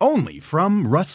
Only from Rust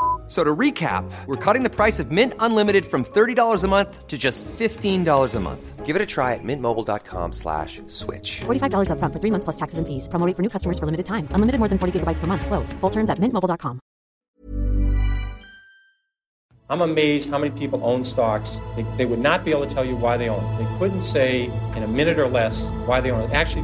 So to recap, we're cutting the price of Mint Unlimited from $30 a month to just $15 a month. Give it a try at mintmobile.com slash switch. $45 up front for three months plus taxes and fees. Promo for new customers for limited time. Unlimited more than 40 gigabytes per month. Slows. Full terms at mintmobile.com. I'm amazed how many people own stocks. They, they would not be able to tell you why they own it. They couldn't say in a minute or less why they own it. Actually,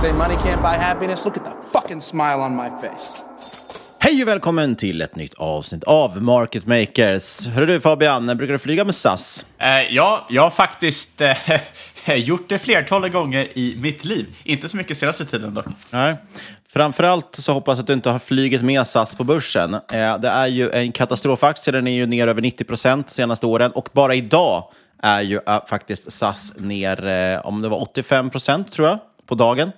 Say money can't buy happiness. Look at the fucking smile on my face. Hej och välkommen till ett nytt avsnitt av Market Makers. Hör du Fabian, brukar du flyga med SAS? Eh, ja, jag har faktiskt eh, gjort det flertalet gånger i mitt liv. Inte så mycket senaste tiden dock. Nej. Framförallt så hoppas jag att du inte har flugit med SAS på börsen. Eh, det är ju en katastrofaktie, den är ju ner över 90 procent senaste åren och bara idag är ju uh, faktiskt SAS ner, uh, om det var 85 procent tror jag på dagen.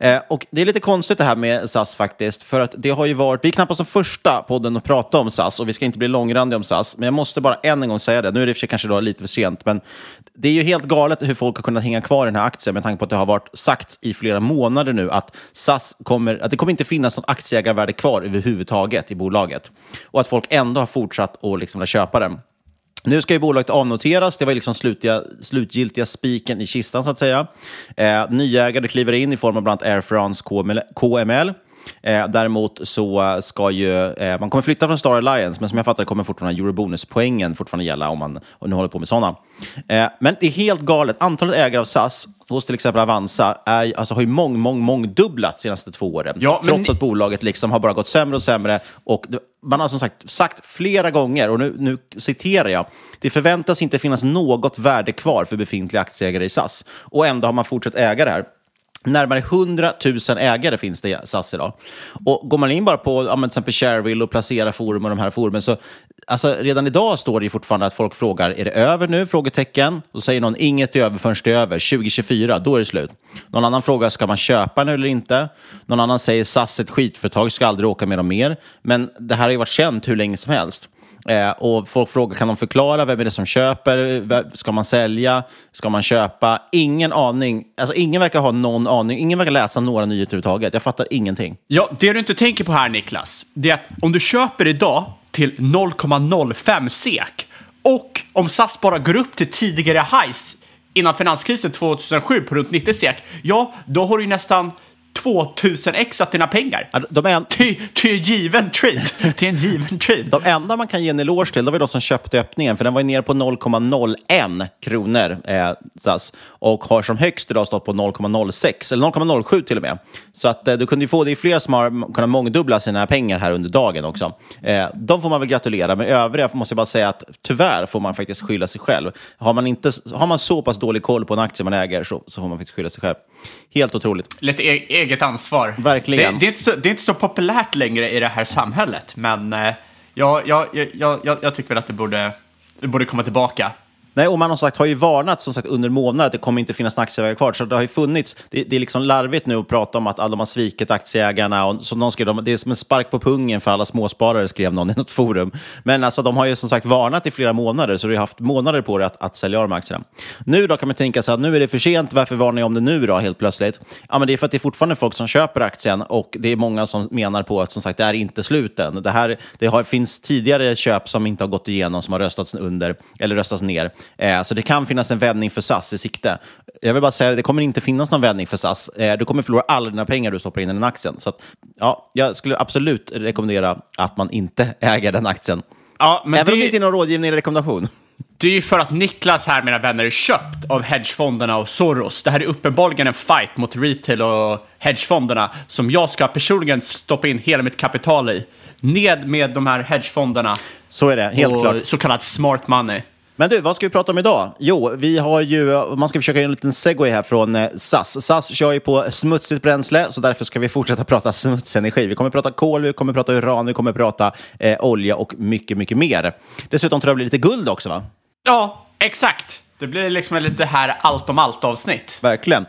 Eh, och Det är lite konstigt det här med SAS faktiskt, för att det har ju varit, vi är knappast de första podden att prata om SAS och vi ska inte bli långrandiga om SAS, men jag måste bara än en gång säga det, nu är det för kanske då lite för sent, men det är ju helt galet hur folk har kunnat hänga kvar i den här aktien med tanke på att det har varit sagt i flera månader nu att SAS kommer, att det kommer inte finnas något aktieägarvärde kvar överhuvudtaget i bolaget och att folk ändå har fortsatt att liksom köpa den. Nu ska ju bolaget avnoteras. Det var liksom slutliga, slutgiltiga spiken i kistan, så att säga. Eh, nyägare kliver in i form av bland annat Air France KML. Eh, däremot så ska ju, eh, man kommer flytta från Star Alliance, men som jag fattar kommer fortfarande eurobonuspoängen fortfarande gälla om man om nu håller på med sådana. Eh, men det är helt galet. Antalet ägare av SAS hos till exempel Avanza är, alltså, har ju mång, mång, mång dubblat de senaste två åren. Ja, men... Trots att bolaget liksom har bara gått sämre och sämre. Och man har som sagt sagt flera gånger, och nu, nu citerar jag, det förväntas inte finnas något värde kvar för befintliga aktieägare i SAS. Och ändå har man fortsatt äga det här. Närmare 100 000 ägare finns det i SAS idag. Och går man in bara på ja, till exempel Shareville och placera forum och de här forumen så alltså, redan idag står det fortfarande att folk frågar är det över nu? Frågetecken. Då säger någon inget är över förrän det är över. 2024, då är det slut. Någon annan frågar ska man köpa nu eller inte? Någon annan säger SAS är ett skitföretag, ska aldrig åka med dem mer. Men det här har ju varit känt hur länge som helst. Eh, och folk frågar, kan de förklara vem är det som köper? Ska man sälja? Ska man köpa? Ingen aning. Alltså, ingen verkar ha någon aning. Ingen verkar läsa några nyheter överhuvudtaget. Jag fattar ingenting. Ja, det du inte tänker på här, Niklas, det är att om du köper idag till 0,05 SEK och om SAS bara går upp till tidigare highs innan finanskrisen 2007 på runt 90 SEK, ja, då har du ju nästan 2000 exat dina pengar. Ja, De, en, till en given trade. till en given trade. de enda man kan ge en eloge till, det var de som köpte öppningen, för den var ju nere på 0,01 kronor, eh, SAS, och har som högst idag stått på 0,06, eller 0,07 till och med. Så att eh, du kunde ju få, det är fler som har kunnat mångdubbla sina pengar här under dagen också. Eh, de får man väl gratulera, men övriga måste jag bara säga att tyvärr får man faktiskt skylla sig själv. Har man, inte, har man så pass dålig koll på en aktie man äger så, så får man faktiskt skylla sig själv. Helt otroligt. Lite e eget ansvar. Verkligen. Det, det, är inte så, det är inte så populärt längre i det här samhället, men jag, jag, jag, jag, jag tycker väl att det borde, det borde komma tillbaka. Nej, och man har, sagt, har ju varnat som sagt, under månader att det kommer inte finnas några aktieägare kvar. Så det har ju funnits, det, det är liksom larvigt nu att prata om att alla de har svikit aktieägarna. Och, som någon skrev, det är som en spark på pungen för alla småsparare, skrev någon i något forum. Men alltså, de har ju som sagt varnat i flera månader, så du har haft månader på dig att, att sälja de aktierna. Nu då kan man tänka sig att nu är det för sent, varför varnar jag om det nu då helt plötsligt? Ja, men det är för att det är fortfarande folk som köper aktien och det är många som menar på att som sagt, det är inte sluten. Det, här, det har, finns tidigare köp som inte har gått igenom, som har röstats under eller röstats ner. Eh, så det kan finnas en vändning för SAS i sikte. Jag vill bara säga att det kommer inte finnas någon vändning för SAS. Eh, du kommer förlora alla dina pengar du stoppar in i den aktien. Så att, ja, jag skulle absolut rekommendera att man inte äger den aktien. Ja, men Även om det- det inte är någon rådgivning eller rekommendation. Det är ju för att Niklas här, mina vänner, är köpt av hedgefonderna och Soros. Det här är uppenbarligen en fight mot retail och hedgefonderna som jag ska personligen stoppa in hela mitt kapital i. Ned med de här hedgefonderna. Så är det, helt och klart. Så kallad smart money. Men du, vad ska vi prata om idag? Jo, vi har ju, man ska försöka göra en liten segway här från eh, SAS. SAS kör ju på smutsigt bränsle, så därför ska vi fortsätta prata smutsenergi. Vi kommer prata kol, vi kommer prata uran, vi kommer prata eh, olja och mycket, mycket mer. Dessutom tror jag det blir lite guld också, va? Ja, exakt. Det blir liksom lite här allt om allt-avsnitt. Verkligen.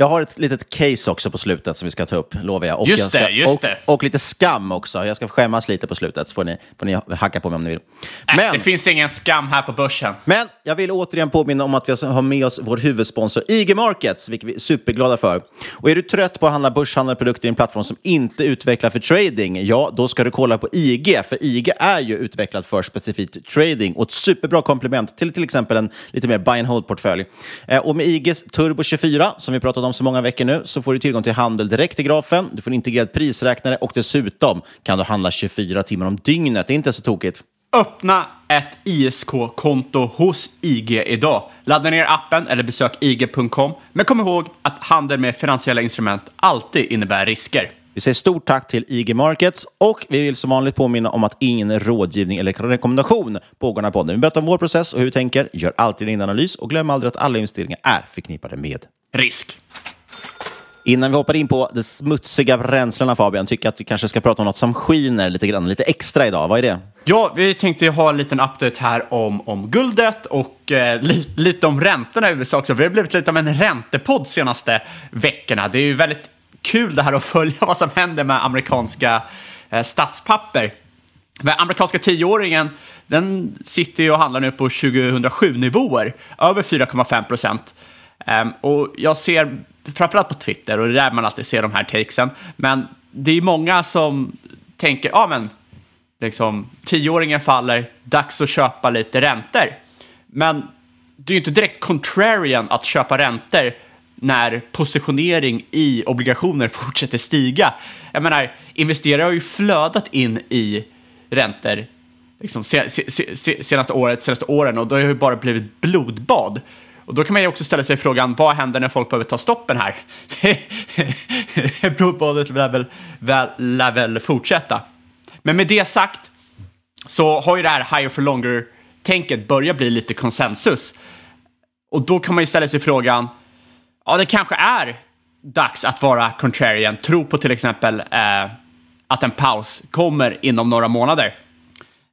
Jag har ett litet case också på slutet som vi ska ta upp, lovar jag. Och Just jag ska, det, just och, det. Och lite skam också. Jag ska skämmas lite på slutet, så får ni, får ni hacka på mig om ni vill. Äh, det finns ingen skam här på börsen. Men jag vill återigen påminna om att vi har med oss vår huvudsponsor IG Markets, vilket vi är superglada för. Och är du trött på att handla börshandlade produkter i en plattform som inte utvecklar för trading, ja, då ska du kolla på IG, för IG är ju utvecklad för specifikt trading och ett superbra komplement till till exempel en lite mer buy and hold-portfölj. Eh, och med IGs Turbo 24, som vi pratat om så många veckor nu, så får du tillgång till handel direkt i grafen, du får en integrerad prisräknare och dessutom kan du handla 24 timmar om dygnet. Det är inte så tokigt. Öppna ett ISK-konto hos IG idag. Ladda ner appen eller besök IG.com. Men kom ihåg att handel med finansiella instrument alltid innebär risker. Vi säger stort tack till IG Markets och vi vill som vanligt påminna om att ingen rådgivning eller rekommendation pågår här podden. Vi berättar om vår process och hur vi tänker, gör alltid din analys och glöm aldrig att alla investeringar är förknippade med Risk. Innan vi hoppar in på de smutsiga bränslena Fabian, tycker jag att vi kanske ska prata om något som skiner lite grann, lite extra idag. Vad är det? Ja, vi tänkte ha en liten update här om, om guldet och eh, li, lite om räntorna i USA också. Vi har blivit lite av en räntepodd senaste veckorna. Det är ju väldigt kul det här att följa vad som händer med amerikanska eh, statspapper. Men amerikanska tioåringen, den sitter ju och handlar nu på 2007-nivåer, över 4,5 procent. Um, och jag ser, framförallt på Twitter, och det är där man alltid ser de här takesen, men det är många som tänker, ja men, liksom, tioåringen faller, dags att köpa lite räntor. Men det är ju inte direkt contrarian att köpa räntor när positionering i obligationer fortsätter stiga. Jag menar, investerare har ju flödat in i räntor liksom, senaste året, senaste åren och då har det ju bara blivit blodbad. Och då kan man ju också ställa sig frågan, vad händer när folk behöver ta stoppen här? Blodbadet lär väl, väl, lär väl fortsätta. Men med det sagt så har ju det här higher for longer-tänket börjat bli lite konsensus. Och då kan man ju ställa sig frågan, ja det kanske är dags att vara contrarian, tro på till exempel eh, att en paus kommer inom några månader.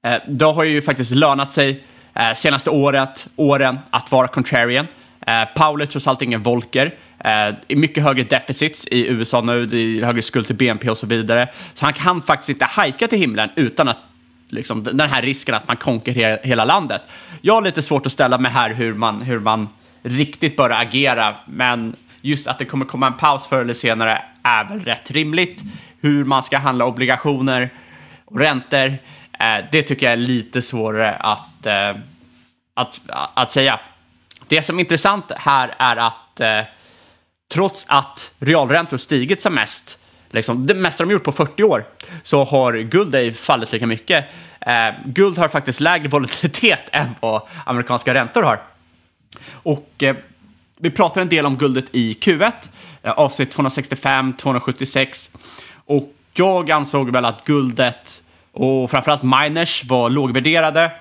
Eh, det har ju faktiskt lönat sig eh, senaste året, åren att vara contrarian. Eh, Powell är trots allt ingen Volker. Eh, det är mycket högre deficits i USA nu, det är högre skuld till BNP och så vidare. Så han kan faktiskt inte hajka till himlen utan att liksom, den här risken att man konker he hela landet. Jag har lite svårt att ställa mig här hur man, hur man riktigt bör agera, men just att det kommer komma en paus förr eller senare är väl rätt rimligt. Hur man ska handla obligationer och räntor, Eh, det tycker jag är lite svårare att, eh, att, att säga. Det som är intressant här är att eh, trots att realräntor stigit som mest, liksom, det mesta de gjort på 40 år, så har guld ej fallit lika mycket. Eh, guld har faktiskt lägre volatilitet än vad amerikanska räntor har. Och eh, vi pratar en del om guldet i Q1, eh, avsnitt 265, 276. Och jag ansåg väl att guldet och framförallt miners var lågvärderade.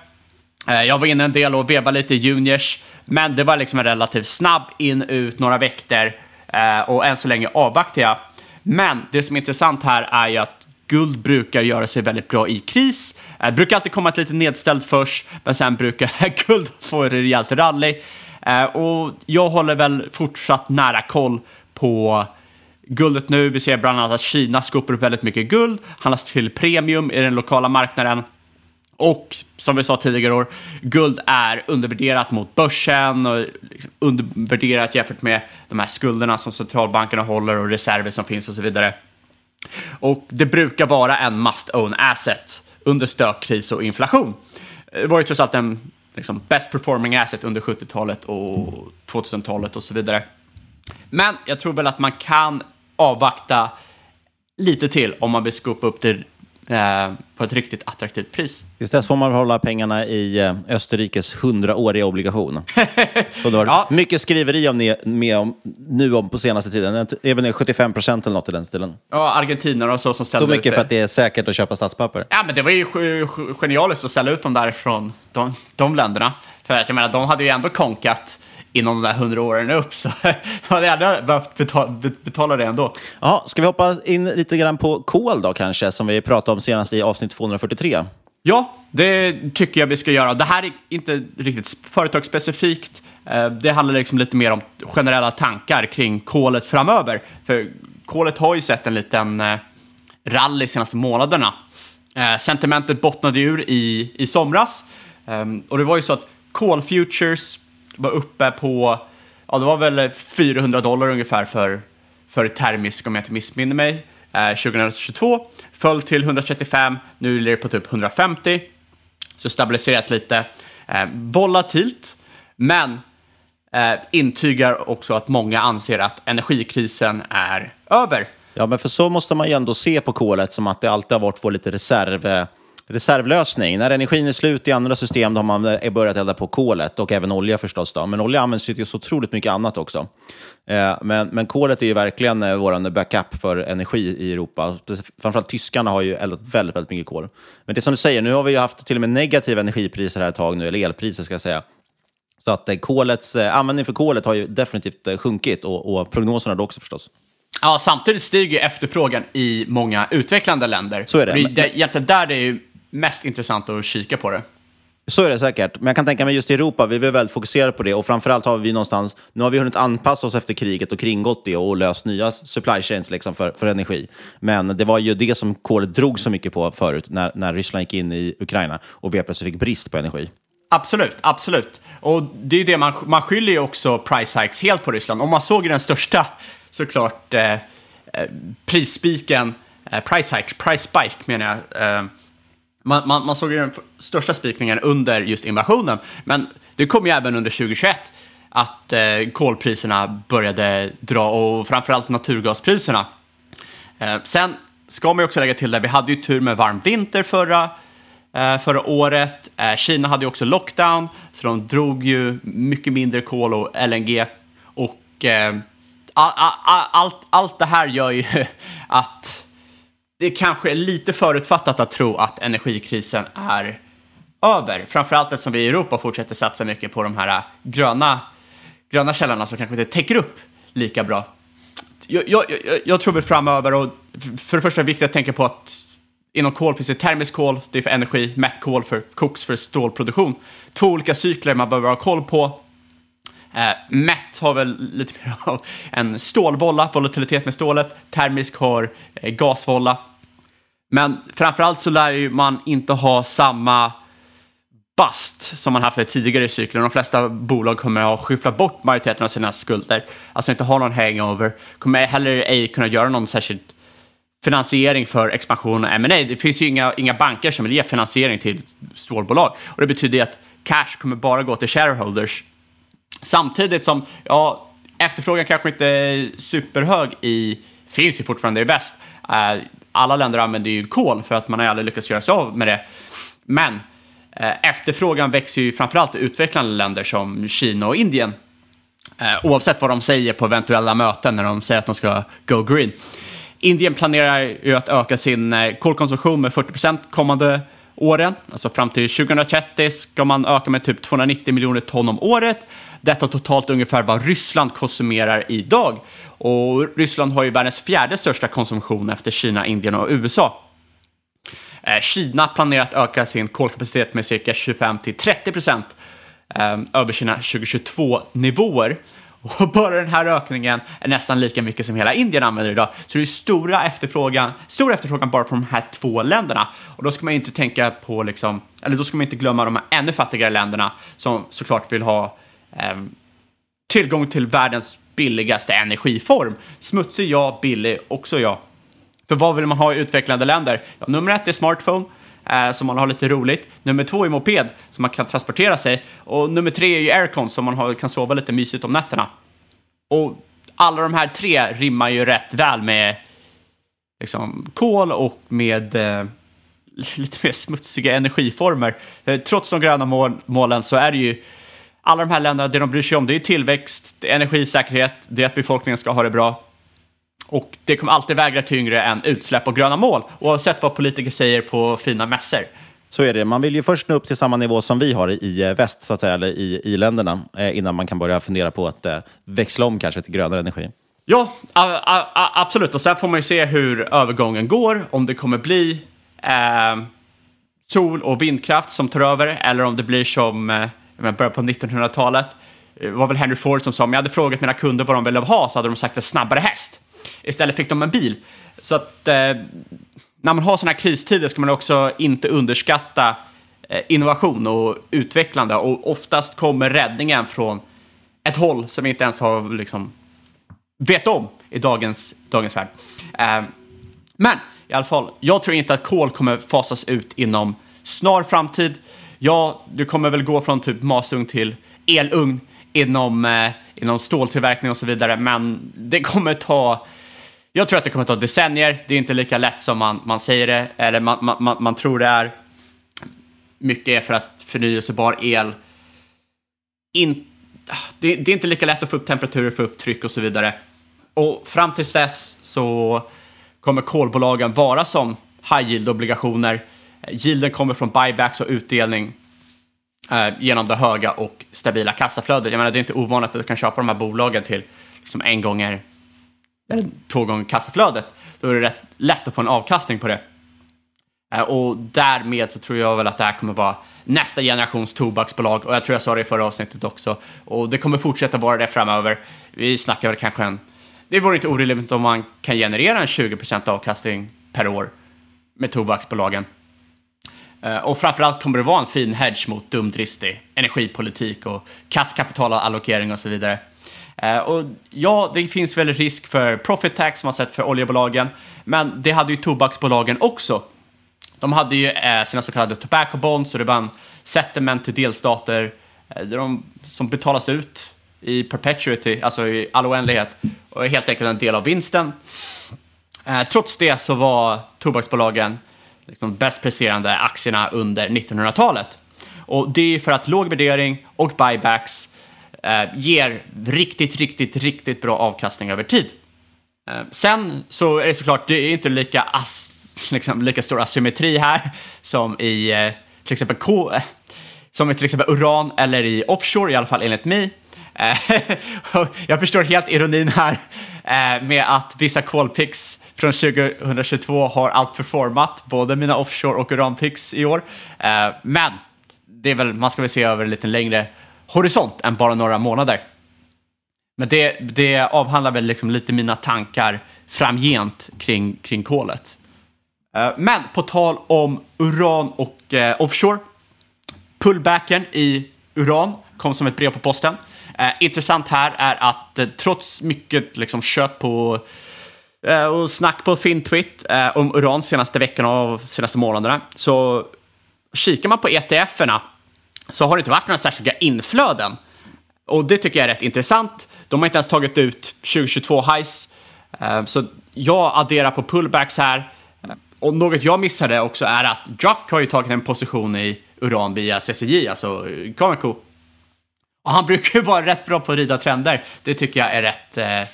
Eh, jag var inne en del och vevade lite i juniors, men det var liksom en relativt snabb in, ut, några väkter eh, och än så länge avvaktar jag. Men det som är intressant här är ju att guld brukar göra sig väldigt bra i kris. Det brukar alltid komma ett lite nedställt först, men sen brukar guld få ett rejält rally. Och jag håller väl fortsatt nära koll på guldet nu. Vi ser bland annat att Kina skopar upp väldigt mycket guld, handlas till premium i den lokala marknaden. Och som vi sa tidigare år, guld är undervärderat mot börsen och liksom undervärderat jämfört med de här skulderna som centralbankerna håller och reserver som finns och så vidare. Och det brukar vara en must own asset under stökkris och inflation. Det var ju trots allt en liksom, best performing asset under 70-talet och 2000-talet och så vidare. Men jag tror väl att man kan avvakta lite till om man vill skopa upp det eh, på ett riktigt attraktivt pris. Tills dess får man hålla pengarna i eh, Österrikes hundraåriga obligation. Så det har ja. mycket skriveri om, ne, med om, nu om på senaste tiden. Även 75 procent eller något i den stilen. Ja, Argentina och så som ställde Så mycket för att det är säkert att köpa statspapper. Ja, men det var ju genialiskt att ställa ut dem därifrån de, de länderna. För jag menar, de hade ju ändå konkat inom de där hundra åren upp, så hade jag aldrig behövt betala, betala det ändå. Ja, ska vi hoppa in lite grann på kol då kanske, som vi pratade om senast i avsnitt 243? Ja, det tycker jag vi ska göra. Det här är inte riktigt företagsspecifikt. Eh, det handlar liksom lite mer om generella tankar kring kolet framöver. För kolet har ju sett en liten eh, rally de senaste månaderna. Eh, sentimentet bottnade ur i, i somras. Ehm, och det var ju så att Call Futures var uppe på, ja det var väl 400 dollar ungefär för, för termisk om jag inte missminner mig, eh, 2022. Föll till 135, nu ligger det på typ 150. Så stabiliserat lite. Eh, volatilt, men eh, intygar också att många anser att energikrisen är över. Ja, men för så måste man ju ändå se på kolet som att det alltid har varit vår lite reserv eh, reservlösning. När energin är slut i andra system då har man eh, börjat elda på kolet och även olja förstås. Då. Men olja används ju till så otroligt mycket annat också. Eh, men, men kolet är ju verkligen eh, vår backup för energi i Europa. Framförallt tyskarna har ju eldat väldigt, väldigt mycket kol. Men det som du säger, nu har vi ju haft till och med negativa energipriser här ett tag nu, eller elpriser ska jag säga. Så att kolets, användning för kolet har ju definitivt sjunkit och, och prognoserna då också förstås. Ja, samtidigt stiger efterfrågan i många utvecklande länder. Så är det. det är egentligen där det är mest intressant att kika på det. Så är det säkert. Men jag kan tänka mig just i Europa, vi är väldigt fokuserade på det. Och framförallt har vi någonstans, nu har vi hunnit anpassa oss efter kriget och kringgått det och löst nya supply chains liksom för, för energi. Men det var ju det som kolet drog så mycket på förut, när, när Ryssland gick in i Ukraina och vi plötsligt fick brist på energi. Absolut, absolut. Och det är ju det man, man skyller ju också price hikes helt på Ryssland. Om man såg den största, såklart, eh, eh, prisspiken, eh, price hike, price spike menar jag, eh, man, man, man såg ju den största spikningen under just invasionen, men det kom ju även under 2021 att eh, kolpriserna började dra och framförallt naturgaspriserna. Eh, sen ska man ju också lägga till det, vi hade ju tur med varm vinter förra, eh, förra året. Eh, Kina hade ju också lockdown, så de drog ju mycket mindre kol och LNG. Och eh, all, all, allt, allt det här gör ju att det kanske är lite förutfattat att tro att energikrisen är över. Framförallt eftersom vi i Europa fortsätter satsa mycket på de här äh, gröna, gröna källorna som kanske inte täcker upp lika bra. Jag, jag, jag, jag tror väl framöver, och för det första är det viktigt att tänka på att inom kol finns det termisk kol, det är för energi, mätt kol för koks för stålproduktion. Två olika cykler man behöver ha koll på. Eh, mätt har väl lite mer av en stålbolla, volatilitet med stålet. Termisk har eh, gasvolla. Men framförallt så lär ju man inte ha samma bust som man haft i tidigare cykler. De flesta bolag kommer att ha skyfflat bort majoriteten av sina skulder, alltså inte ha någon hangover, kommer heller ej kunna göra någon särskild finansiering för expansion och M&A. Det finns ju inga, inga banker som vill ge finansiering till stålbolag och det betyder att cash kommer bara gå till shareholders Samtidigt som, ja, Efterfrågan kanske inte är superhög i, finns ju fortfarande i väst. Eh, alla länder använder ju kol för att man har aldrig lyckats göra sig av med det. Men eh, efterfrågan växer ju framförallt i utvecklande länder som Kina och Indien. Eh, oavsett vad de säger på eventuella möten när de säger att de ska go green. Indien planerar ju att öka sin kolkonsumtion med 40% kommande åren. Alltså fram till 2030 ska man öka med typ 290 miljoner ton om året. Detta totalt ungefär vad Ryssland konsumerar idag. Och Ryssland har ju världens fjärde största konsumtion efter Kina, Indien och USA. Eh, Kina planerar att öka sin kolkapacitet med cirka 25 till 30 procent eh, över sina 2022-nivåer. Och bara den här ökningen är nästan lika mycket som hela Indien använder idag. Så det är stora efterfrågan, stor efterfrågan bara från de här två länderna. Och då ska man inte tänka på, liksom, eller då ska man inte glömma de här ännu fattigare länderna som såklart vill ha eh, Ehm, tillgång till världens billigaste energiform. Smutsig ja, billig också ja. För vad vill man ha i utvecklande länder? Ja, nummer ett är smartphone, eh, så man har lite roligt. Nummer två är moped, så man kan transportera sig. Och nummer tre är ju aircon, så man har, kan sova lite mysigt om nätterna. Och alla de här tre rimmar ju rätt väl med liksom, kol och med eh, lite mer smutsiga energiformer. Eh, trots de gröna mål, målen så är det ju alla de här länderna, det de bryr sig om, det är tillväxt, det är energisäkerhet, det är att befolkningen ska ha det bra. Och det kommer alltid väga tyngre än utsläpp och gröna mål, oavsett vad politiker säger på fina mässor. Så är det. Man vill ju först nå upp till samma nivå som vi har i eh, väst, så att säga, eller i, i länderna, eh, innan man kan börja fundera på att eh, växla om kanske till grönare energi. Ja, a, a, a, absolut. Och sen får man ju se hur övergången går, om det kommer bli eh, sol och vindkraft som tar över, eller om det blir som eh, början på 1900-talet. Det eh, var väl Henry Ford som sa, om jag hade frågat mina kunder vad de ville ha så hade de sagt en snabbare häst. Istället fick de en bil. Så att eh, när man har sådana här kristider ska man också inte underskatta eh, innovation och utvecklande. Och oftast kommer räddningen från ett håll som vi inte ens har liksom vet om i dagens, dagens värld. Eh, men i alla fall, jag tror inte att kol kommer fasas ut inom snar framtid. Ja, du kommer väl gå från typ masugn till elugn inom, eh, inom ståltillverkning och så vidare, men det kommer ta jag tror att det kommer ta decennier. Det är inte lika lätt som man, man säger det, eller man, man, man tror det är. Mycket är för att förnyelsebar el in, ah, det, det, är inte lika lätt att få upp temperaturer, få upp tryck och så vidare. Och fram tills dess så kommer kolbolagen vara som high yield-obligationer. Yielden kommer från buybacks och utdelning eh, genom det höga och stabila kassaflödet. Jag menar, det är inte ovanligt att du kan köpa de här bolagen till liksom en gånger eller två gånger kassaflödet, då är det rätt lätt att få en avkastning på det. Eh, och därmed så tror jag väl att det här kommer vara nästa generations tobaksbolag och jag tror jag sa det i förra avsnittet också. Och det kommer fortsätta vara det framöver. Vi snackar väl kanske en... Det vore inte orimligt om man kan generera en 20% avkastning per år med tobaksbolagen. Eh, och framförallt kommer det vara en fin hedge mot dumdristig energipolitik och kasskapitalallokering och så vidare. Eh, och ja, det finns väl risk för profit tax som man sett för oljebolagen, men det hade ju tobaksbolagen också. De hade ju eh, sina så kallade tobacco bonds, och det var en settlement till delstater där de, som betalas ut i perpetuity, alltså i all oändlighet, och är helt enkelt en del av vinsten. trots det så var tobaksbolagen liksom bäst presterande aktierna under 1900-talet. Och det är för att låg värdering och buybacks eh, ger riktigt, riktigt, riktigt bra avkastning över tid. Eh, sen så är det såklart, det är inte lika, as, liksom, lika stor asymmetri här som i eh, till exempel K, eh, som i till exempel uran eller i offshore, i alla fall enligt mig. Eh, jag förstår helt ironin här eh, med att vissa kolpicks från 2022 har outperformat både mina offshore och uranpicks i år. Eh, men det är väl, man ska väl se över en lite längre horisont än bara några månader. Men det, det avhandlar väl liksom lite mina tankar framgent kring, kring kolet. Eh, men på tal om uran och eh, offshore. Pullbacken i uran kom som ett brev på posten. Eh, intressant här är att eh, trots mycket liksom, kött på eh, Eh, och snack på Fintwit eh, om uran senaste veckorna och senaste månaderna så kikar man på ETF-erna så har det inte varit några särskilda inflöden. Och det tycker jag är rätt intressant. De har inte ens tagit ut 2022 highs. Eh, Så jag adderar på pullbacks här. Eh, och något jag missade också är att Jock har ju tagit en position i uran via CCJ, alltså eh, Cameco. Och han brukar ju vara rätt bra på att rida trender. Det tycker jag är rätt, eh,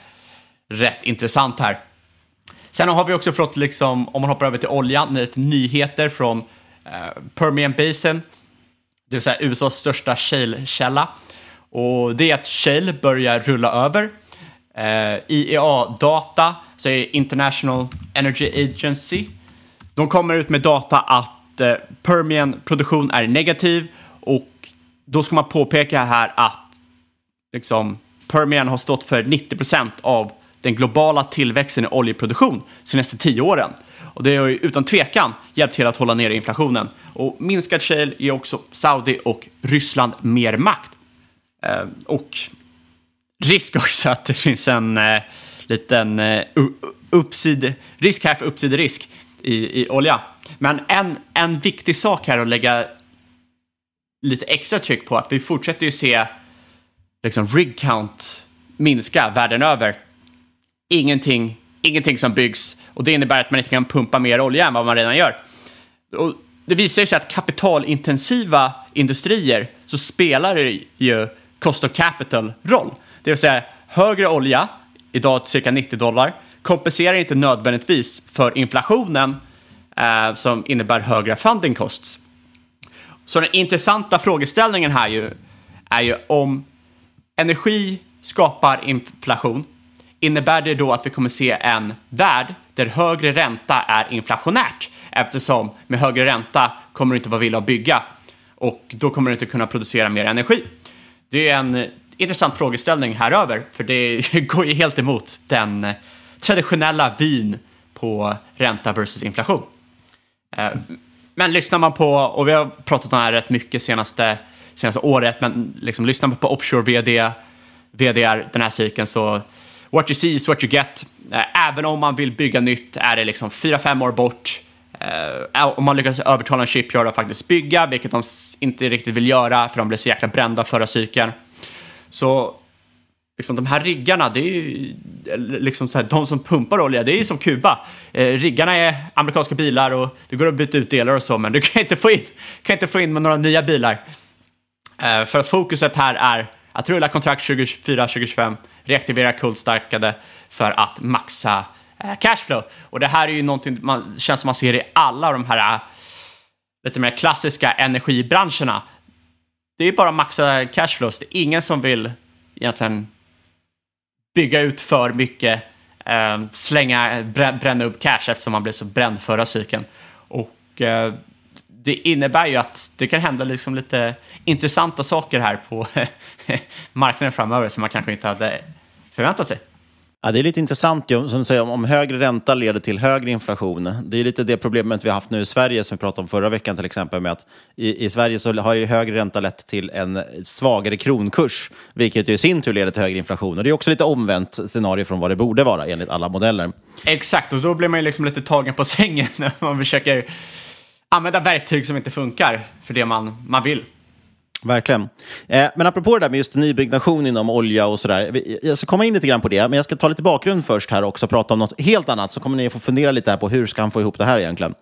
rätt intressant här. Sen har vi också fått, liksom, om man hoppar över till oljan, lite nyheter från eh, Permian Basin, det vill säga USAs största shale-källa. Och det är att shale börjar rulla över. Eh, IEA-data, så är det International Energy Agency, de kommer ut med data att eh, Permian-produktion är negativ och då ska man påpeka här att liksom, Permian har stått för 90 procent av den globala tillväxten i oljeproduktion de senaste tio åren. Och det har ju utan tvekan hjälpt till att hålla nere inflationen. Och minskad shale ger också Saudi och Ryssland mer makt. Eh, och risk också att det finns en eh, liten eh, uppsid, risk här för uppsiderisk i, i olja. Men en, en viktig sak här att lägga lite extra tryck på att vi fortsätter ju se liksom rig count minska världen över. Ingenting, ingenting som byggs och det innebär att man inte kan pumpa mer olja än vad man redan gör. Och det visar sig att kapitalintensiva industrier så spelar det ju cost of capital roll. Det vill säga högre olja, idag cirka 90 dollar, kompenserar inte nödvändigtvis för inflationen eh, som innebär högre funding costs. Så den intressanta frågeställningen här ju, är ju om energi skapar inflation, innebär det då att vi kommer se en värld där högre ränta är inflationärt? Eftersom med högre ränta kommer du inte vara villig att bygga och då kommer du inte kunna producera mer energi. Det är en intressant frågeställning här över, för det går ju helt emot den traditionella vyn på ränta versus inflation. Eh, men lyssnar man på, och vi har pratat om det här rätt mycket senaste, senaste året, men liksom lyssnar man på offshore-vd, VDR den här cykeln så what you see is what you get. Eh, även om man vill bygga nytt är det liksom 4-5 år bort. Eh, eh, om man lyckas övertala en shipyard att faktiskt bygga, vilket de inte riktigt vill göra för de blev så jäkla brända förra cykeln. Så liksom de här riggarna, det är ju liksom så här, de som pumpar olja, det är ju som Kuba. Eh, riggarna är amerikanska bilar och det går att byta ut delar och så, men du kan inte få in, kan inte få in med några nya bilar. Eh, för att fokuset här är att rulla kontrakt 2024-2025, reaktivera kulstarkade för att maxa eh, cashflow. Och det här är ju någonting man känns som man ser i alla de här eh, lite mer klassiska energibranscherna. Det är ju bara maxa cashflows. Det är ingen som vill egentligen bygga ut för mycket, eh, slänga, bränna upp cash eftersom man blev så bränd förra cykeln. Och det innebär ju att det kan hända liksom lite intressanta saker här på marknaden framöver som man kanske inte hade förväntat sig. Ja, det är lite intressant ju, som du säger, om högre ränta leder till högre inflation. Det är lite det problemet vi har haft nu i Sverige som vi pratade om förra veckan till exempel. Med att i, I Sverige så har ju högre ränta lett till en svagare kronkurs, vilket ju i sin tur leder till högre inflation. Och det är också lite omvänt scenario från vad det borde vara enligt alla modeller. Exakt, och då blir man ju liksom lite tagen på sängen när man försöker använda verktyg som inte funkar för det man, man vill. Verkligen. Eh, men apropå det där med just nybyggnation inom olja och sådär. Jag ska komma in lite grann på det, men jag ska ta lite bakgrund först här också och prata om något helt annat. Så kommer ni få fundera lite här på hur ska han få ihop det här egentligen.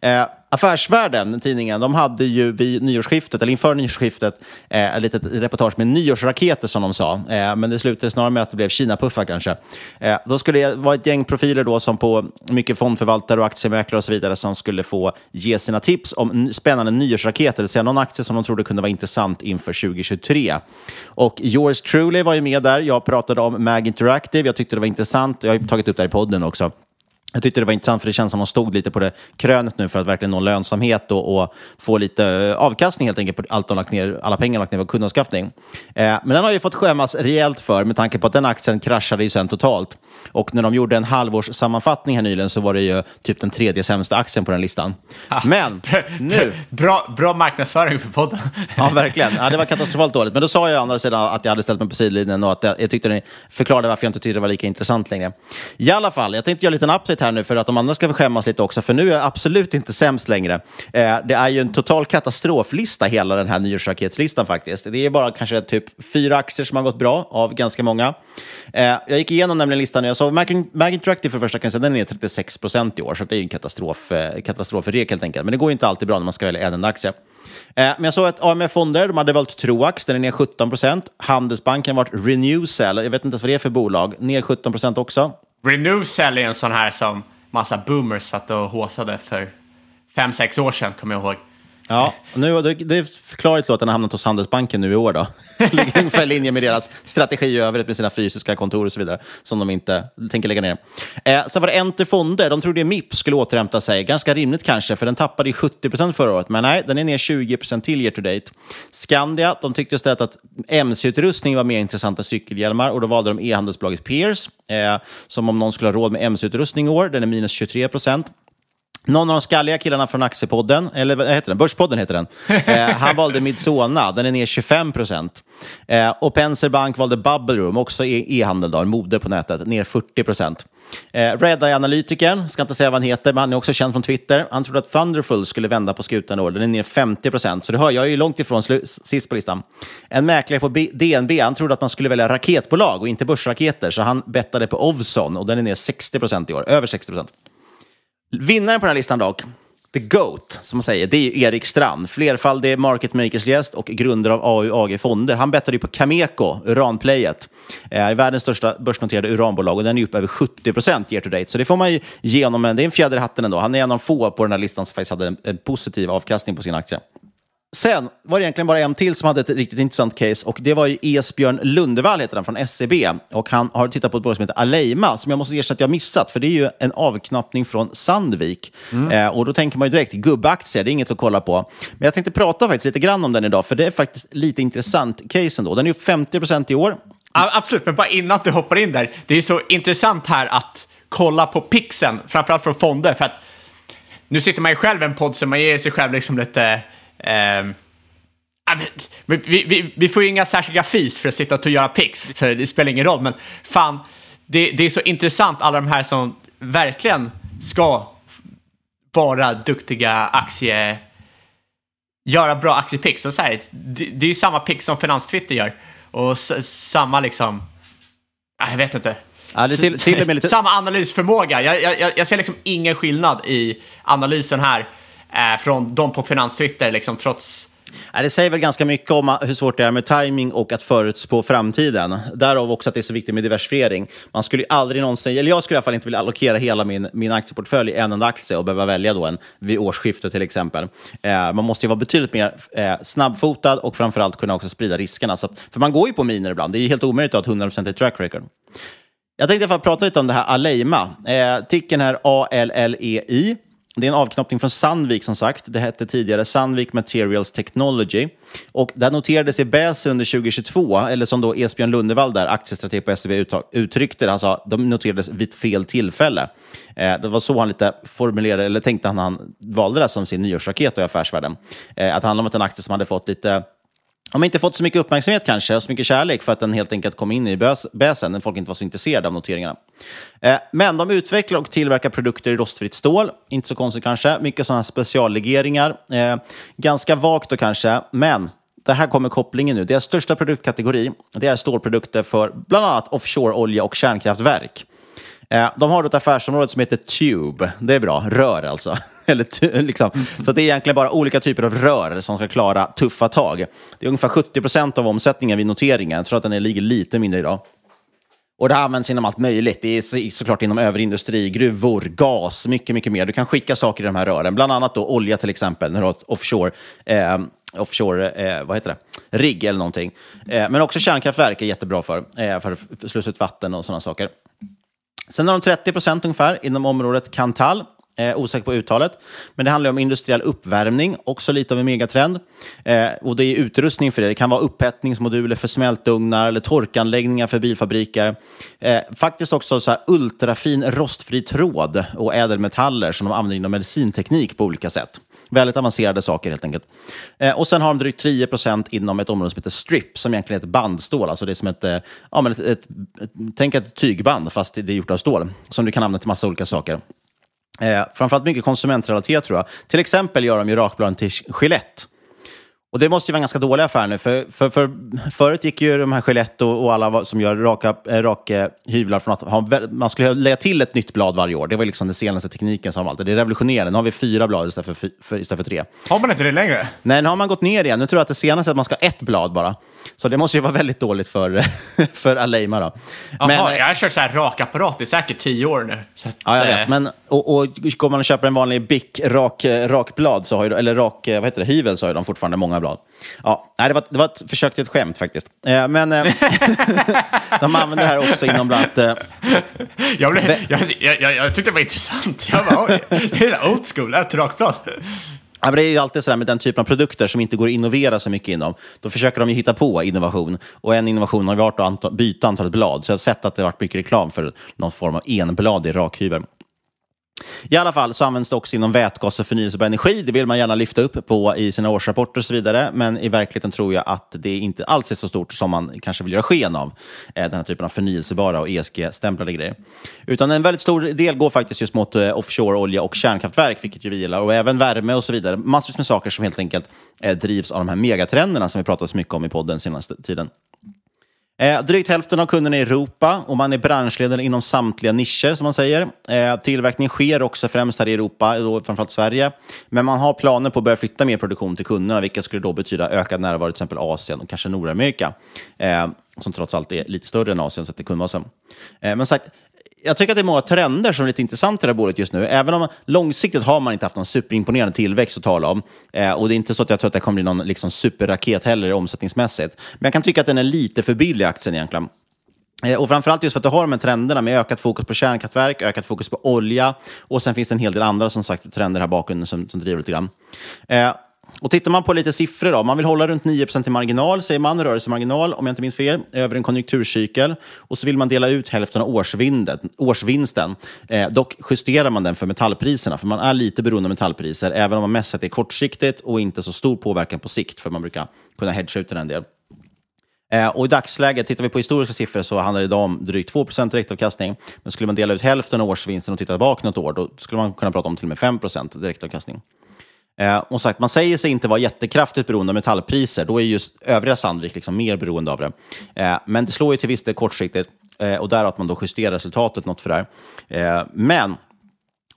Eh, Affärsvärlden, tidningen, de hade ju vid nyårsskiftet, eller inför nyårsskiftet, eh, ett litet reportage med nyårsraketer som de sa. Eh, men det slutade snarare med att det blev Kina-puffar kanske. Eh, då skulle det vara ett gäng profiler då som på mycket fondförvaltare och aktiemäklare och så vidare som skulle få ge sina tips om spännande nyårsraketer, det vill säga någon aktie som de trodde kunde vara intressant inför 2023. Och yours truly var ju med där. Jag pratade om Mag Interactive. Jag tyckte det var intressant. Jag har ju tagit upp det här i podden också. Jag tyckte det var intressant för det känns som att de stod lite på det krönet nu för att verkligen nå lönsamhet och, och få lite eh, avkastning helt enkelt på allt de lagt ner, alla pengar de lagt ner på kundanskaffning. Eh, men den har ju fått skämmas rejält för med tanke på att den aktien kraschade ju sen totalt. Och när de gjorde en halvårssammanfattning här nyligen så var det ju typ den tredje sämsta aktien på den listan. Men nu... Bra, bra marknadsföring för podden. Ja, verkligen. Ja, det var katastrofalt dåligt. Men då sa jag å andra sidan att jag hade ställt mig på sidlinjen och att jag, jag tyckte ni förklarade varför jag inte tyckte det var lika intressant längre. I alla fall, jag tänkte göra en liten update här nu för att de andra ska få skämmas lite också, för nu är jag absolut inte sämst längre. Eh, det är ju en total katastroflista, hela den här nyårsraketslistan faktiskt. Det är bara kanske typ fyra aktier som har gått bra av ganska många. Eh, jag gick igenom nämligen listan och jag såg Mag Interactive för första kan jag säga, den är ner 36 procent i år, så det är ju en katastrof, eh, katastrofrek helt enkelt. Men det går ju inte alltid bra när man ska välja en enda aktie. Eh, men jag såg att AMF Fonder, de hade valt Troax, den är ner 17 procent. Handelsbanken har varit Renewcell, jag vet inte ens vad det är för bolag, ner 17 procent också. Renewcell är en sån här som massa boomers satt och håsade för fem sex år sedan, kommer jag ihåg. Ja, och nu, det, är förklarligt att den har hamnat hos Handelsbanken nu i år. då. Ligger ungefär i linje med deras strategi i övrigt med sina fysiska kontor och så vidare, som de inte tänker lägga ner. Eh, sen var det Enter Fonder, de trodde MIP skulle återhämta sig. Ganska rimligt kanske, för den tappade 70 förra året. Men nej, den är ner 20 till year to date. Skandia, de tyckte istället att MC-utrustning var mer intressant än cykelhjälmar och då valde de e-handelsbolaget Peers, eh, som om någon skulle ha råd med MC-utrustning i år. Den är minus 23 någon av de skalliga killarna från Aktiepodden, eller vad heter den? Börspodden heter den. Eh, han valde Midsona, den är ner 25 procent. Eh, och Penser Bank valde Bubble Room, också e- e-handel, då, mode på nätet, ner 40 procent. Eh, Redeye-analytikern, ska inte säga vad han heter, men han är också känd från Twitter. Han trodde att Thunderful skulle vända på skutan i år, den är ner 50 procent. Så du hör, jag är ju långt ifrån sist på listan. En mäklare på B DNB, han trodde att man skulle välja raketbolag och inte börsraketer, så han bettade på Ovzon och den är ner 60 procent i år, över 60 procent. Vinnaren på den här listan dock, The GOAT, som man säger, det är Erik Strand. Flerfaldig market makers gäst och grundare av AU AG Fonder. Han bettade ju på Cameco, uranplayet. Eh, världens största börsnoterade uranbolag och den är upp över 70 procent year to date. Så det får man ju ge honom, det är en fjäder i hatten ändå. Han är en av få på den här listan som faktiskt hade en, en positiv avkastning på sin aktie. Sen var det egentligen bara en till som hade ett riktigt intressant case och det var ju Esbjörn Lundevall, heter han, från SEB. Och han har tittat på ett bolag som heter Aleima, som jag måste erkänna att jag missat, för det är ju en avknappning från Sandvik. Mm. Eh, och då tänker man ju direkt, gubbaktier, det är inget att kolla på. Men jag tänkte prata faktiskt lite grann om den idag, för det är faktiskt lite intressant case ändå. Den är ju 50 procent i år. Absolut, men bara innan du hoppar in där, det är så intressant här att kolla på pixen, framförallt från fonder, för att nu sitter man ju själv i en podd så man ger sig själv liksom lite vi, vi, vi, får ju inga särskilda fees för att sitta och göra pix, så det spelar ingen roll. Men fan, det, det är så intressant, alla de här som verkligen ska vara duktiga aktie... Göra bra aktiepix. Så här, det, det är ju samma pix som Finanstwitter gör. Och samma liksom... Jag vet inte. Ja, till, till lite... Samma analysförmåga. Jag, jag, jag ser liksom ingen skillnad i analysen här eh, från de på Finanstwitter, liksom, trots det säger väl ganska mycket om ah, hur svårt det är med timing och att förutspå framtiden. Därav också att det är så viktigt med diversifiering. Man skulle aldrig någonsin, eller jag skulle i alla fall inte vilja allokera hela min, min aktieportfölj i en enda aktie och behöva välja då en vid årsskiftet till exempel. Eh, man måste ju vara betydligt mer eh, snabbfotad och framförallt kunna också sprida riskerna. Så att, för man går ju på miner ibland. Det är helt omöjligt att ha ett 100% track record. Jag tänkte i alla fall prata lite om det här Aleima. Eh, ticken här A-L-L-E-I. Det är en avknoppning från Sandvik som sagt. Det hette tidigare Sandvik Materials Technology. Och det noterades i Bäser under 2022, eller som då Esbjörn Lundevall, där aktiestrateg på SEB, uttryckte det. Han sa de noterades vid fel tillfälle. Eh, det var så han lite formulerade, eller tänkte han när han valde det som sin nyårsraket i affärsvärlden. Eh, att det handlade om att en aktie som hade fått lite de har inte fått så mycket uppmärksamhet kanske, så mycket kärlek för att den helt enkelt kom in i bäsen när folk inte var så intresserade av noteringarna. Eh, men de utvecklar och tillverkar produkter i rostfritt stål. Inte så konstigt kanske. Mycket sådana speciallegeringar. Eh, ganska vagt då kanske, men det här kommer kopplingen nu. Deras största produktkategori det är stålprodukter för bland annat offshore-olja och kärnkraftverk. Eh, de har ett affärsområde som heter Tube. Det är bra. Rör alltså. Eller, liksom. Så det är egentligen bara olika typer av rör som ska klara tuffa tag. Det är ungefär 70 procent av omsättningen vid noteringen. Jag tror att den ligger lite mindre idag. Och det används inom allt möjligt. Det är såklart inom överindustri, gruvor, gas, mycket, mycket mer. Du kan skicka saker i de här rören, bland annat då olja till exempel, när du har ett offshore, eh, offshore eh, vad heter det? rigg eller någonting. Eh, men också kärnkraftverk är jättebra för, eh, för att slussa ut vatten och sådana saker. Sen har de 30 procent ungefär inom området Kantal. Eh, osäker på uttalet. Men det handlar om industriell uppvärmning, också lite av en megatrend. Eh, och det är utrustning för det. Det kan vara upphettningsmoduler för smältugnar eller torkanläggningar för bilfabriker. Eh, faktiskt också så här ultrafin rostfri tråd och ädelmetaller som de använder inom medicinteknik på olika sätt. Väldigt avancerade saker helt enkelt. Eh, och sen har de drygt 10% inom ett område som heter strip, som egentligen är ett bandstål. Alltså det är som ett, eh, ja, men ett, ett, ett, tänk ett tygband, fast det är gjort av stål, som du kan använda till massa olika saker. Eh, framförallt mycket konsumentrelaterat tror jag. Till exempel gör de ju rakbladen till Gillette. Och det måste ju vara en ganska dålig affär nu, för, för, för förut gick ju de här Gillette och, och alla som gör raka, äh, raka hyvlar från att ha, man skulle lägga till ett nytt blad varje år. Det var liksom den senaste tekniken som alltid. Det är revolutionerande. Nu har vi fyra blad istället för, för, istället för tre. Har man inte det längre? Nej, nu har man gått ner igen. Nu tror jag att det senaste är att man ska ha ett blad bara. Så det måste ju vara väldigt dåligt för, för Aleima då. Jaha, men, jag har kört så här rakapparat i säkert tio år nu. Att, ja, jag vet. Men, och, och går man och köper en vanlig Bic rak, rakblad, så har ju, eller rak, vad heter det, hyvel, så har ju de fortfarande många blad. Ja, nej, det, var, det var ett försök till ett skämt faktiskt. Eh, men eh, de använder det här också inom bland annat... Eh, jag, blev, jag, jag, jag, tyckte det var intressant. Jag bara, det är old school, ett rakblad. Ja, men det är ju alltid så där med den typen av produkter som inte går att innovera så mycket inom. Då försöker de ju hitta på innovation. Och en innovation har varit att byta antalet blad. Så jag har sett att det har varit mycket reklam för någon form av enbladig rakhyvel. I alla fall så används det också inom vätgas och förnyelsebar energi. Det vill man gärna lyfta upp på i sina årsrapporter och så vidare. Men i verkligheten tror jag att det inte alls är så stort som man kanske vill göra sken av. Eh, den här typen av förnyelsebara och ESG-stämplade grejer. Utan en väldigt stor del går faktiskt just mot eh, offshore, olja och kärnkraftverk, vilket ju vi gillar. Och även värme och så vidare. Massvis med saker som helt enkelt eh, drivs av de här megatrenderna som vi pratat så mycket om i podden senaste tiden. Eh, drygt hälften av kunderna i Europa och man är branschledare inom samtliga nischer som man säger. Eh, tillverkning sker också främst här i Europa, då framförallt Sverige. Men man har planer på att börja flytta mer produktion till kunderna, vilket skulle då betyda ökad närvaro i till exempel Asien och kanske Nordamerika. Eh, som trots allt är lite större än Asien sett till kundbasen. Eh, men sagt, jag tycker att det är många trender som är lite intressanta i det här bolaget just nu. Även om långsiktigt har man inte haft någon superimponerande tillväxt att tala om. Eh, och det är inte så att jag tror att det kommer bli någon liksom, superraket heller omsättningsmässigt. Men jag kan tycka att den är lite för billig, aktien egentligen. Eh, och framförallt just för att du har de här trenderna med ökat fokus på kärnkraftverk, ökat fokus på olja och sen finns det en hel del andra som sagt, trender här bakgrunden som, som driver lite grann. Eh, och tittar man på lite siffror då, man vill hålla runt 9% i marginal, säger man, rörelsemarginal, om jag inte minns fel, över en konjunkturcykel. Och så vill man dela ut hälften av årsvinsten. Eh, dock justerar man den för metallpriserna, för man är lite beroende av metallpriser, även om man mest sett är kortsiktigt och inte så stor påverkan på sikt, för man brukar kunna hedga ut den en del. Eh, och I dagsläget, tittar vi på historiska siffror, så handlar det idag om drygt 2% direktavkastning. Men skulle man dela ut hälften av årsvinsten och titta tillbaka något år, då skulle man kunna prata om till och med 5% direktavkastning. Eh, och sagt, man säger sig inte vara jättekraftigt beroende av metallpriser. Då är just övriga Sandvik liksom mer beroende av det. Eh, men det slår ju till viss del kortsiktigt eh, och där att man då justerar resultatet något för det. Eh, men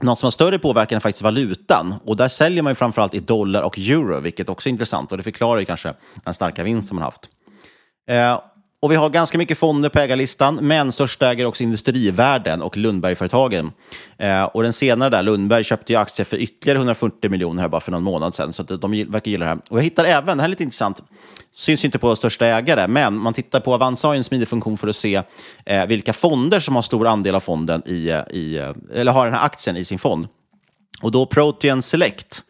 något som har större påverkan är faktiskt valutan. Och där säljer man ju framförallt i dollar och euro, vilket också är intressant. Och det förklarar ju kanske den starka vinst som man haft. Eh, och vi har ganska mycket fonder på ägarlistan, men störst ägare också Industrivärden och Lundbergföretagen. Eh, och den senare där, Lundberg, köpte ju aktier för ytterligare 140 miljoner här bara för någon månad sedan, så de verkar gilla det här. Och jag hittar även, det här är lite intressant, syns inte på största ägare, men man tittar på Avanza har en smidig funktion för att se eh, vilka fonder som har stor andel av fonden i, eh, i, eh, eller har den här aktien i sin fond. Och då Protean Select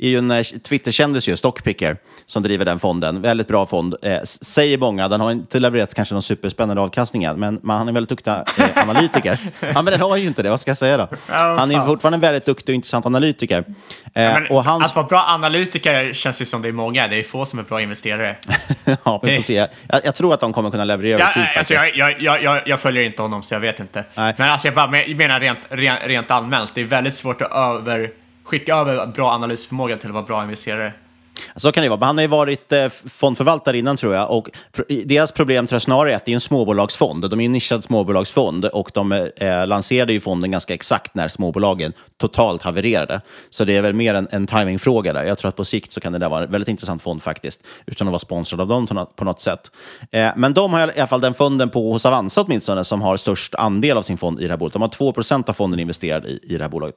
är ju en eh, Twitter-kändis, ju, Stockpicker, som driver den fonden. Väldigt bra fond, eh, säger många. Den har inte levererat kanske någon superspännande avkastning än, men man, han är en väldigt duktig eh, analytiker. ja, men den har ju inte det, vad ska jag säga då? han är fortfarande en väldigt duktig och intressant analytiker. Eh, ja, och hans... Att vara bra analytiker känns ju som det är många. Det är få som är bra investerare. ja, vi får se. Jag, jag, tror att de kommer kunna leverera ja, tid, alltså, jag, jag, jag, jag, följer inte honom, så jag vet inte. Nej. Men alltså, jag bara menar rent, rent, rent allmänt, det är väldigt svårt att över skicka över bra analysförmåga till att vara bra investerare. Så kan det vara. Han har ju varit eh, fondförvaltare innan tror jag. Och deras problem tror jag snarare är att det är en småbolagsfond. De är en nischad småbolagsfond och de eh, eh, lanserade ju fonden ganska exakt när småbolagen totalt havererade. Så det är väl mer en, en timingfråga där. Jag tror att på sikt så kan det där vara en väldigt intressant fond faktiskt, utan att vara sponsrad av dem på något sätt. Eh, men de har i alla fall den fonden på hos Avanza åtminstone som har störst andel av sin fond i det här bolaget. De har 2% av fonden investerad i, i det här bolaget.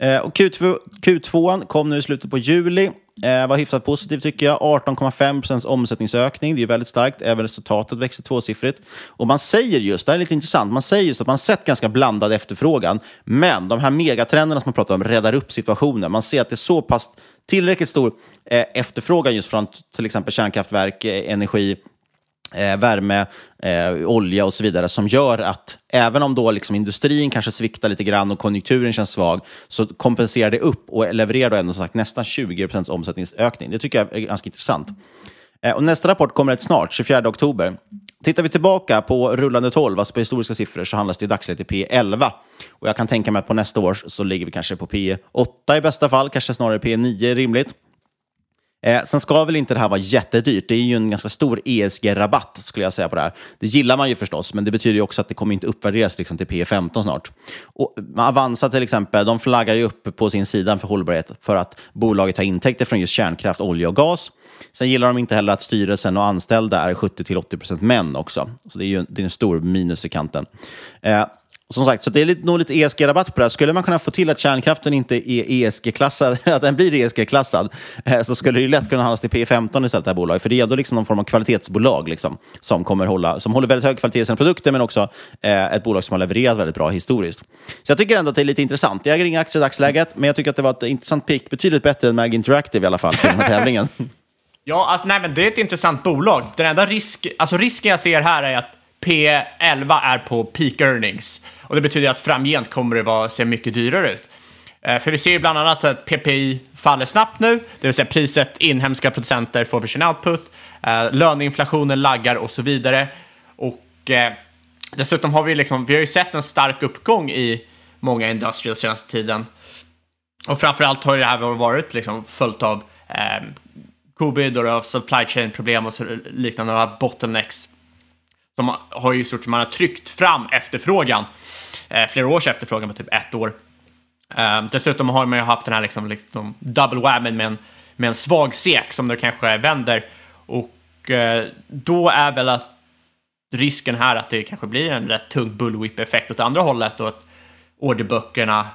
Eh, och Q2, Q2 kom nu i slutet på juli. eh, var hyfsat positiv tycker jag. 18,5 procents omsättningsökning, det är väldigt starkt. Även resultatet växer tvåsiffrigt. Och man säger just, det här är lite intressant, man säger just att man sett ganska blandad efterfrågan. Men de här megatrenderna som man pratar om räddar upp situationen. Man ser att det är så pass tillräckligt stor eh, efterfrågan just från till exempel kärnkraftverk, eh, energi, eh, värme, eh, olja och så vidare som gör att även om då liksom industrin kanske sviktar lite grann och konjunkturen känns svag så kompenserar det upp och levererar då ändå som sagt nästan 20% omsättningsökning. Det tycker jag är ganska intressant. Eh, och nästa rapport kommer rätt snart, 24 oktober. Tittar vi tillbaka på rullande 12, alltså på historiska siffror, så handlas det i dagsläget i P11. Och jag kan tänka mig att på nästa år så ligger vi kanske på P8 i bästa fall, kanske snarare P9 rimligt. Eh, sen ska väl inte det här vara jättedyrt. Det är ju en ganska stor ESG-rabatt skulle jag säga på det här. Det gillar man ju förstås, men det betyder ju också att det kommer inte uppvärderas liksom, till P15 snart. Och Avanza till exempel, de flaggar ju upp på sin sida för hållbarhet för att bolaget har intäkter från just kärnkraft, olja och gas. Sen gillar de inte heller att styrelsen och anställda är 70-80% män också. Så det är ju det är en stor minus i kanten. Eh, som sagt, så det är nog lite ESG-rabatt på det här. Skulle man kunna få till att kärnkraften inte är ESG-klassad, att den blir ESG-klassad, eh, så skulle det ju lätt kunna handlas till P15 istället, det här bolaget. För det är ändå liksom någon form av kvalitetsbolag liksom, som, kommer hålla, som håller väldigt hög kvalitet i sina produkter, men också eh, ett bolag som har levererat väldigt bra historiskt. Så jag tycker ändå att det är lite intressant. Jag äger inga aktier i dagsläget, men jag tycker att det var ett intressant pick. Betydligt bättre än Mag Interactive i alla fall, för den här tävlingen. Ja, alltså, nej, men det är ett intressant bolag. Den enda risk, alltså, risken jag ser här är att P11 är på peak earnings. Och det betyder att framgent kommer det vara, se mycket dyrare ut. Eh, för vi ser ju bland annat att PPI faller snabbt nu, det vill säga priset inhemska producenter får för sin output, eh, löneinflationen laggar och så vidare. Och eh, dessutom har vi, liksom, vi har ju sett en stark uppgång i många industrial senaste tiden. Och framförallt har ju det här varit liksom följt av eh, covid och supply chain problem och så liknande, bottlenecks de har ju stort man har tryckt fram efterfrågan, eh, flera års efterfrågan på typ ett år. Eh, dessutom har man ju haft den här liksom, liksom double whammy med en, med en svag SEK som nu kanske vänder och eh, då är väl att risken här att det kanske blir en rätt tung bullwhip-effekt åt andra hållet och att orderböckerna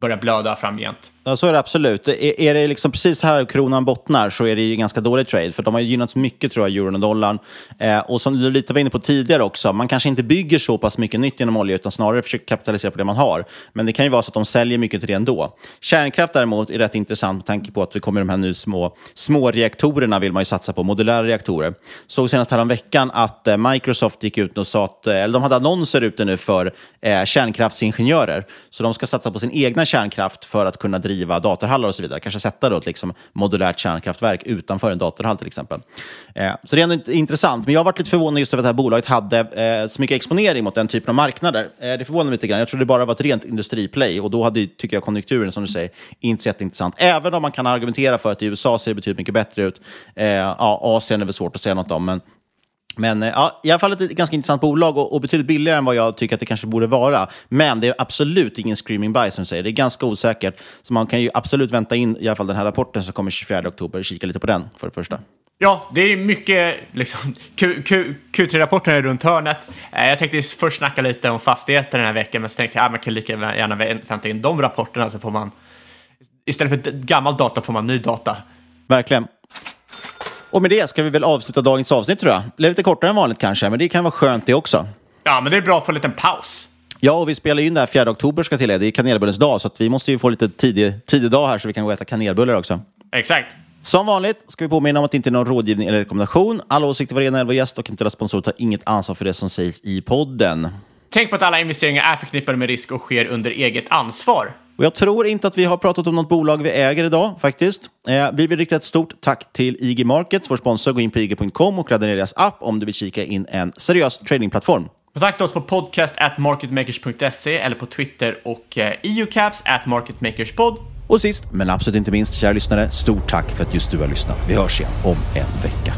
börjar blöda framgent. Ja, så är det absolut. Är, är det liksom precis här kronan bottnar så är det ju ganska dålig trade, för de har gynnats mycket tror jag, euron och dollarn. Eh, och som du lite var inne på tidigare också, man kanske inte bygger så pass mycket nytt genom olja, utan snarare försöker kapitalisera på det man har. Men det kan ju vara så att de säljer mycket till det ändå. Kärnkraft däremot är rätt intressant med tanke på att vi kommer de här nu små, små reaktorerna vill man ju satsa på, modulära reaktorer. Såg senast veckan att eh, Microsoft gick ut och sa att, eh, eller de hade annonser ute nu för eh, kärnkraftsingenjörer. Så de ska satsa på sin egna kärnkraft för att kunna driva datorhallar och så vidare. Kanske sätta då ett liksom modulärt kärnkraftverk utanför en datorhall till exempel. Eh, så det är ändå intressant. Men jag har varit lite förvånad just över att det här bolaget hade eh, så mycket exponering mot den typen av marknader. Eh, det förvånar mig lite grann. Jag trodde det bara var ett rent industriplay och då hade, tycker jag, konjunkturen, som du säger, inte så jätteintressant. Även om man kan argumentera för att i USA ser det betydligt mycket bättre ut. Eh, ja, Asien är väl svårt att säga något om, men men eh, ja, i alla fall ett ganska intressant bolag och, och, betydligt billigare än vad jag tycker att det kanske borde vara. Men det är absolut ingen screaming buy som säger. Det är ganska osäkert. Så man kan ju absolut vänta in i alla fall den här rapporten som kommer 24 oktober. Kika lite på den för det första. Ja, det är mycket, liksom, Q3-rapporten är runt hörnet. Eh, jag tänkte först snacka lite om fastigheter den här veckan, men så tänkte jag att man kan lika gärna vänta in de rapporterna så får man, istället för gammal data får man ny data. Verkligen. Och med det ska vi väl avsluta dagens avsnitt tror jag. Det är lite kortare än vanligt kanske, men det kan vara skönt det också. Ja, men det är bra att få en liten paus. Ja, och vi spelar in det här 4 oktober ska till Det är kanelbullens dag, så vi måste ju få lite tidig, tidig dag här så vi kan gå och äta kanelbullar också. Exakt. Som vanligt ska vi påminna om att det inte är någon rådgivning eller rekommendation. Alla åsikter var rena eller gäst och inte sponsorer tar inget ansvar för det som sägs i podden. Tänk på att alla investeringar är förknippade med risk och sker under eget ansvar. Och jag tror inte att vi har pratat om något bolag vi äger idag faktiskt. Eh, vi vill rikta ett stort tack till IG Markets, vår sponsor. Gå in på ig.com och ladda ner deras app om du vill kika in en seriös tradingplattform. Kontakta oss på podcast at marketmakers.se eller på Twitter och eh, eucaps at marketmakerspod. Och sist, men absolut inte minst, kära lyssnare, stort tack för att just du har lyssnat. Vi hörs igen om en vecka.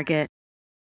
Target.